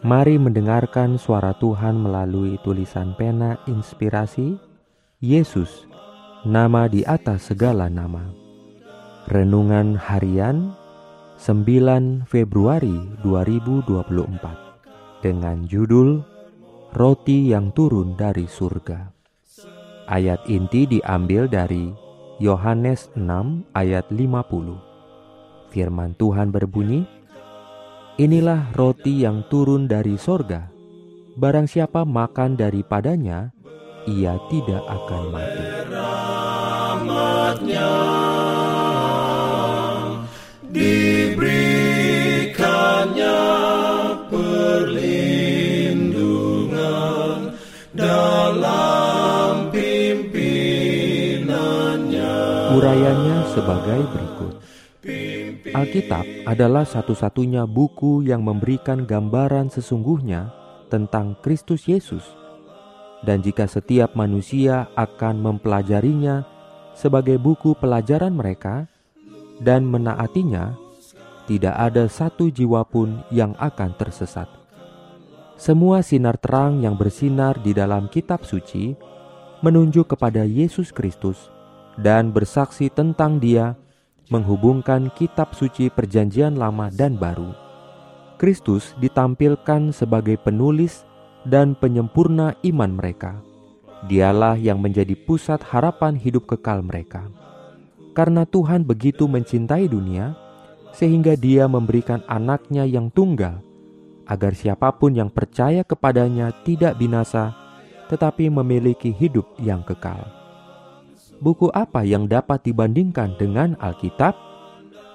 Mari mendengarkan suara Tuhan melalui tulisan pena inspirasi Yesus, nama di atas segala nama. Renungan harian 9 Februari 2024 dengan judul Roti yang turun dari surga. Ayat inti diambil dari Yohanes 6 ayat 50. Firman Tuhan berbunyi, Inilah roti yang turun dari sorga. Barang siapa makan daripadanya, ia tidak akan mati. Diberikannya perlindungan dalam pimpinannya. Urayanya sebagai berikut. Alkitab adalah satu-satunya buku yang memberikan gambaran sesungguhnya tentang Kristus Yesus. Dan jika setiap manusia akan mempelajarinya sebagai buku pelajaran mereka dan menaatinya, tidak ada satu jiwa pun yang akan tersesat. Semua sinar terang yang bersinar di dalam kitab suci menunjuk kepada Yesus Kristus dan bersaksi tentang Dia menghubungkan kitab suci Perjanjian Lama dan Baru. Kristus ditampilkan sebagai penulis dan penyempurna iman mereka. Dialah yang menjadi pusat harapan hidup kekal mereka. Karena Tuhan begitu mencintai dunia, sehingga Dia memberikan anaknya yang tunggal, agar siapa pun yang percaya kepadanya tidak binasa, tetapi memiliki hidup yang kekal buku apa yang dapat dibandingkan dengan Alkitab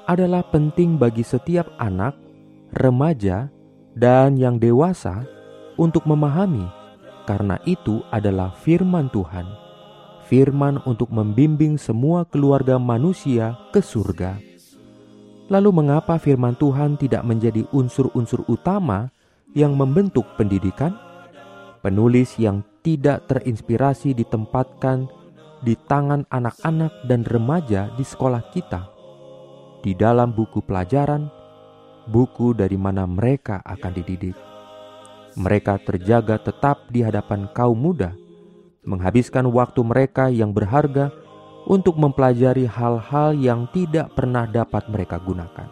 adalah penting bagi setiap anak, remaja, dan yang dewasa untuk memahami, karena itu adalah firman Tuhan, firman untuk membimbing semua keluarga manusia ke surga. Lalu, mengapa firman Tuhan tidak menjadi unsur-unsur utama yang membentuk pendidikan? Penulis yang tidak terinspirasi ditempatkan di tangan anak-anak dan remaja di sekolah kita, di dalam buku pelajaran, buku dari mana mereka akan dididik. Mereka terjaga tetap di hadapan kaum muda, menghabiskan waktu mereka yang berharga untuk mempelajari hal-hal yang tidak pernah dapat mereka gunakan.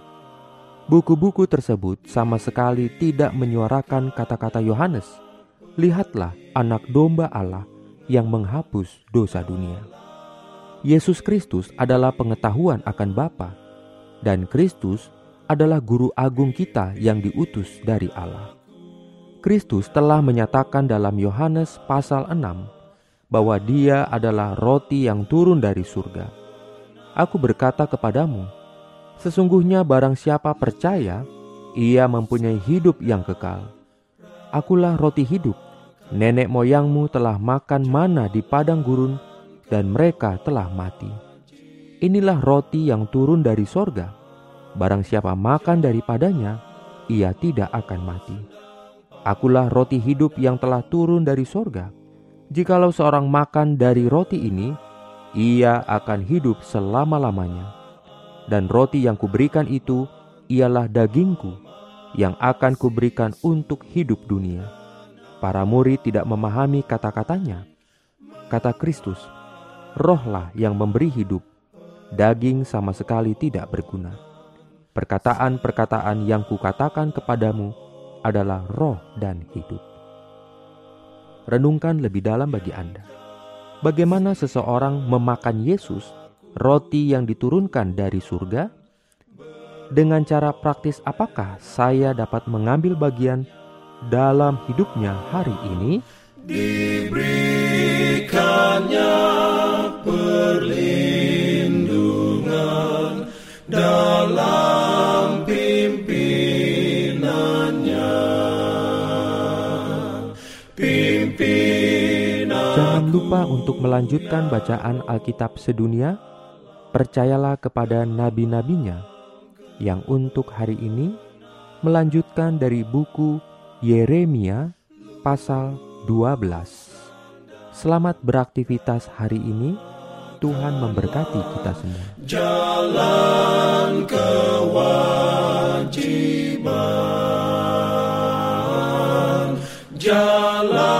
Buku-buku tersebut sama sekali tidak menyuarakan kata-kata Yohanes. Lihatlah anak domba Allah yang menghapus dosa dunia. Yesus Kristus adalah pengetahuan akan Bapa, dan Kristus adalah guru agung kita yang diutus dari Allah. Kristus telah menyatakan dalam Yohanes pasal 6 bahwa dia adalah roti yang turun dari surga. Aku berkata kepadamu, sesungguhnya barang siapa percaya, ia mempunyai hidup yang kekal. Akulah roti hidup. Nenek moyangmu telah makan mana di padang gurun dan mereka telah mati. Inilah roti yang turun dari sorga. Barang siapa makan daripadanya, ia tidak akan mati. Akulah roti hidup yang telah turun dari sorga. Jikalau seorang makan dari roti ini, ia akan hidup selama-lamanya. Dan roti yang kuberikan itu ialah dagingku yang akan kuberikan untuk hidup dunia. Para murid tidak memahami kata-katanya. Kata Kristus, rohlah yang memberi hidup, daging sama sekali tidak berguna. Perkataan-perkataan yang kukatakan kepadamu adalah roh dan hidup. Renungkan lebih dalam bagi Anda. Bagaimana seseorang memakan Yesus, roti yang diturunkan dari surga? Dengan cara praktis apakah saya dapat mengambil bagian dalam hidupnya hari ini, diberikannya perlindungan dalam pimpinannya. Jangan lupa untuk melanjutkan bacaan Alkitab sedunia. Percayalah kepada nabi-nabinya yang untuk hari ini melanjutkan dari buku Yeremia pasal 12. Selamat beraktivitas hari ini. Tuhan memberkati kita semua. Jalan kewajiban Jalan